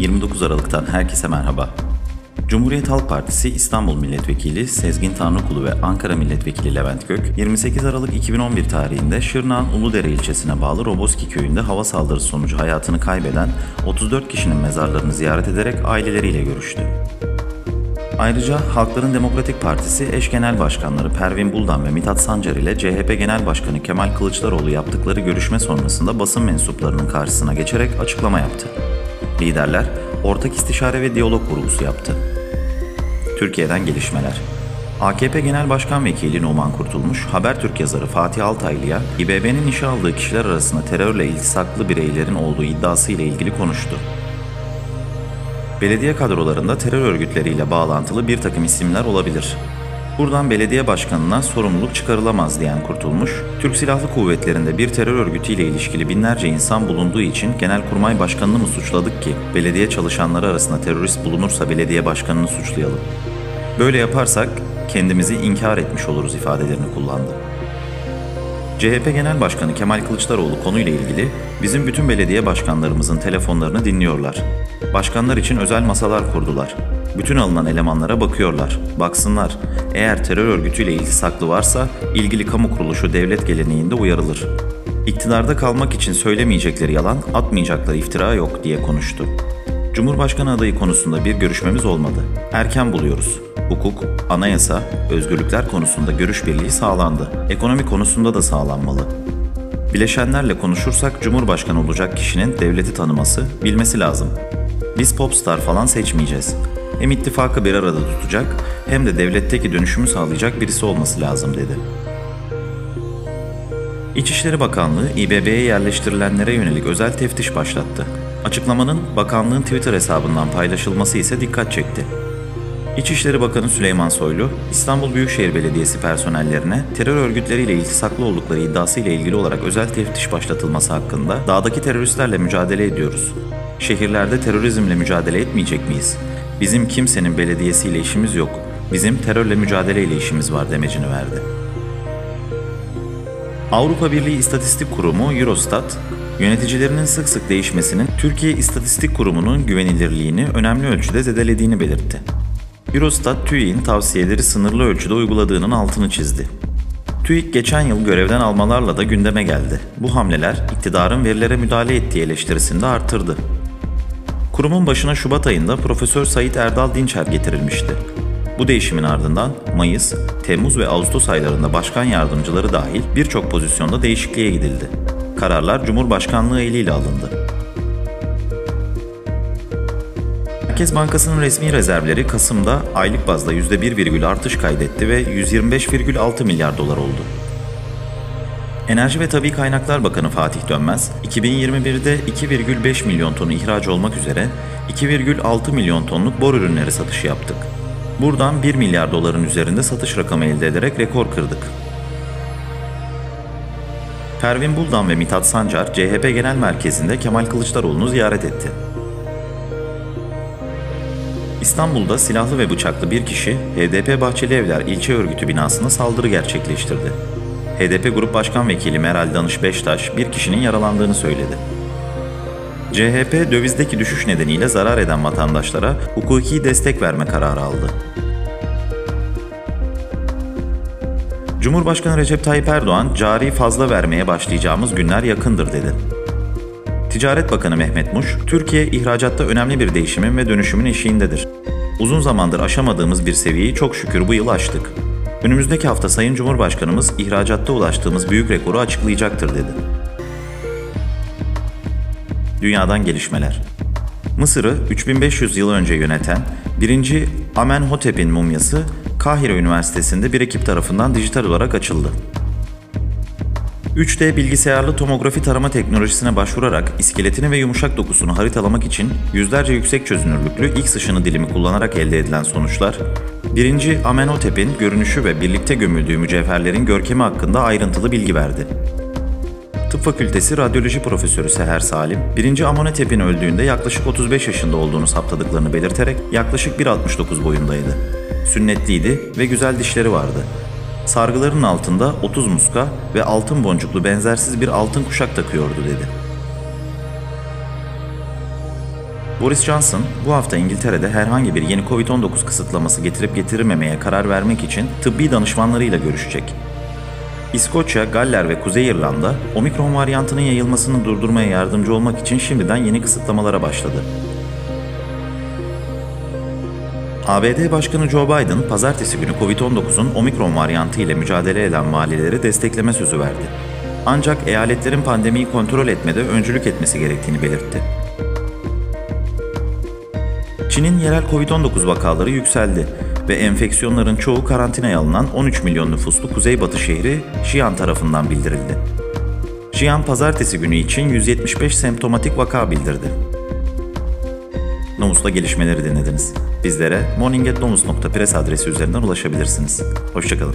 29 Aralık'tan herkese merhaba. Cumhuriyet Halk Partisi İstanbul Milletvekili Sezgin Tanrıkulu ve Ankara Milletvekili Levent Gök, 28 Aralık 2011 tarihinde Şırnak'ın Uludere ilçesine bağlı Roboski köyünde hava saldırısı sonucu hayatını kaybeden 34 kişinin mezarlarını ziyaret ederek aileleriyle görüştü. Ayrıca Halkların Demokratik Partisi eş genel başkanları Pervin Buldan ve Mithat Sancar ile CHP Genel Başkanı Kemal Kılıçdaroğlu yaptıkları görüşme sonrasında basın mensuplarının karşısına geçerek açıklama yaptı. Liderler ortak istişare ve diyalog vurgusu yaptı. Türkiye'den gelişmeler. AKP Genel Başkan Vekili Numan Kurtulmuş, Habertürk yazarı Fatih Altaylı'ya İBB'nin işe aldığı kişiler arasında terörle iltisaklı bireylerin olduğu iddiası ile ilgili konuştu. Belediye kadrolarında terör örgütleriyle bağlantılı bir takım isimler olabilir. Buradan belediye başkanına sorumluluk çıkarılamaz diyen Kurtulmuş, Türk Silahlı Kuvvetleri'nde bir terör örgütüyle ilişkili binlerce insan bulunduğu için Genelkurmay Başkanı'nı mı suçladık ki belediye çalışanları arasında terörist bulunursa belediye başkanını suçlayalım. Böyle yaparsak kendimizi inkar etmiş oluruz ifadelerini kullandı. CHP Genel Başkanı Kemal Kılıçdaroğlu konuyla ilgili bizim bütün belediye başkanlarımızın telefonlarını dinliyorlar. Başkanlar için özel masalar kurdular. Bütün alınan elemanlara bakıyorlar. Baksınlar. Eğer terör örgütüyle iltisaklı varsa ilgili kamu kuruluşu devlet geleneğinde uyarılır. İktidarda kalmak için söylemeyecekleri yalan, atmayacakları iftira yok diye konuştu. Cumhurbaşkanı adayı konusunda bir görüşmemiz olmadı. Erken buluyoruz. Hukuk, anayasa, özgürlükler konusunda görüş birliği sağlandı. Ekonomi konusunda da sağlanmalı. Bileşenlerle konuşursak Cumhurbaşkanı olacak kişinin devleti tanıması, bilmesi lazım. Biz popstar falan seçmeyeceğiz. Hem ittifakı bir arada tutacak hem de devletteki dönüşümü sağlayacak birisi olması lazım dedi. İçişleri Bakanlığı İBB'ye yerleştirilenlere yönelik özel teftiş başlattı. Açıklamanın bakanlığın Twitter hesabından paylaşılması ise dikkat çekti. İçişleri Bakanı Süleyman Soylu, İstanbul Büyükşehir Belediyesi personellerine terör örgütleriyle iltisaklı oldukları iddiasıyla ilgili olarak özel teftiş başlatılması hakkında dağdaki teröristlerle mücadele ediyoruz. Şehirlerde terörizmle mücadele etmeyecek miyiz? Bizim kimsenin belediyesiyle işimiz yok. Bizim terörle mücadeleyle işimiz var demecini verdi. Avrupa Birliği İstatistik Kurumu Eurostat, yöneticilerinin sık sık değişmesinin Türkiye İstatistik Kurumu'nun güvenilirliğini önemli ölçüde zedelediğini belirtti. Eurostat, TÜİK'in tavsiyeleri sınırlı ölçüde uyguladığının altını çizdi. TÜİK geçen yıl görevden almalarla da gündeme geldi. Bu hamleler iktidarın verilere müdahale ettiği eleştirisini de artırdı. Kurumun başına Şubat ayında Profesör Sait Erdal Dinçer getirilmişti. Bu değişimin ardından Mayıs, Temmuz ve Ağustos aylarında başkan yardımcıları dahil birçok pozisyonda değişikliğe gidildi. Kararlar Cumhurbaşkanlığı eliyle alındı. Merkez Bankası'nın resmi rezervleri Kasım'da aylık bazda %1,1 artış kaydetti ve 125,6 milyar dolar oldu. Enerji ve Tabi Kaynaklar Bakanı Fatih Dönmez, 2021'de 2,5 milyon tonu ihraç olmak üzere 2,6 milyon tonluk bor ürünleri satışı yaptık. Buradan 1 milyar doların üzerinde satış rakamı elde ederek rekor kırdık. Pervin Buldan ve Mithat Sancar, CHP Genel Merkezi'nde Kemal Kılıçdaroğlu'nu ziyaret etti. İstanbul'da silahlı ve bıçaklı bir kişi HDP Bahçeli Evler ilçe örgütü binasına saldırı gerçekleştirdi. HDP Grup Başkan Vekili Meral Danış Beştaş bir kişinin yaralandığını söyledi. CHP dövizdeki düşüş nedeniyle zarar eden vatandaşlara hukuki destek verme kararı aldı. Cumhurbaşkanı Recep Tayyip Erdoğan, cari fazla vermeye başlayacağımız günler yakındır dedi. Ticaret Bakanı Mehmet Muş, Türkiye ihracatta önemli bir değişimin ve dönüşümün eşiğindedir. Uzun zamandır aşamadığımız bir seviyeyi çok şükür bu yıl aştık. Önümüzdeki hafta Sayın Cumhurbaşkanımız ihracatta ulaştığımız büyük rekoru açıklayacaktır dedi. Dünyadan gelişmeler. Mısır'ı 3500 yıl önce yöneten 1. Amenhotep'in mumyası Kahire Üniversitesi'nde bir ekip tarafından dijital olarak açıldı. 3D bilgisayarlı tomografi tarama teknolojisine başvurarak iskeletini ve yumuşak dokusunu haritalamak için yüzlerce yüksek çözünürlüklü X ışını dilimi kullanarak elde edilen sonuçlar, 1. Amenhotep'in görünüşü ve birlikte gömüldüğü mücevherlerin görkemi hakkında ayrıntılı bilgi verdi. Tıp Fakültesi Radyoloji Profesörü Seher Salim, 1. Amenhotep'in öldüğünde yaklaşık 35 yaşında olduğunu saptadıklarını belirterek yaklaşık 1.69 boyundaydı. Sünnetliydi ve güzel dişleri vardı. Sargıların altında 30 muska ve altın boncuklu benzersiz bir altın kuşak takıyordu dedi. Boris Johnson bu hafta İngiltere'de herhangi bir yeni Covid-19 kısıtlaması getirip getirmemeye karar vermek için tıbbi danışmanlarıyla görüşecek. İskoçya, Galler ve Kuzey İrlanda, omikron varyantının yayılmasını durdurmaya yardımcı olmak için şimdiden yeni kısıtlamalara başladı. ABD Başkanı Joe Biden, pazartesi günü Covid-19'un omikron varyantı ile mücadele eden valileri destekleme sözü verdi. Ancak eyaletlerin pandemiyi kontrol etmede öncülük etmesi gerektiğini belirtti. Çin'in yerel Covid-19 vakaları yükseldi ve enfeksiyonların çoğu karantinaya alınan 13 milyon nüfuslu kuzeybatı şehri Xi'an tarafından bildirildi. Xi'an pazartesi günü için 175 semptomatik vaka bildirdi. Nomus'ta gelişmeleri dinlediniz. Bizlere morning.nomus.press adresi üzerinden ulaşabilirsiniz. Hoşçakalın.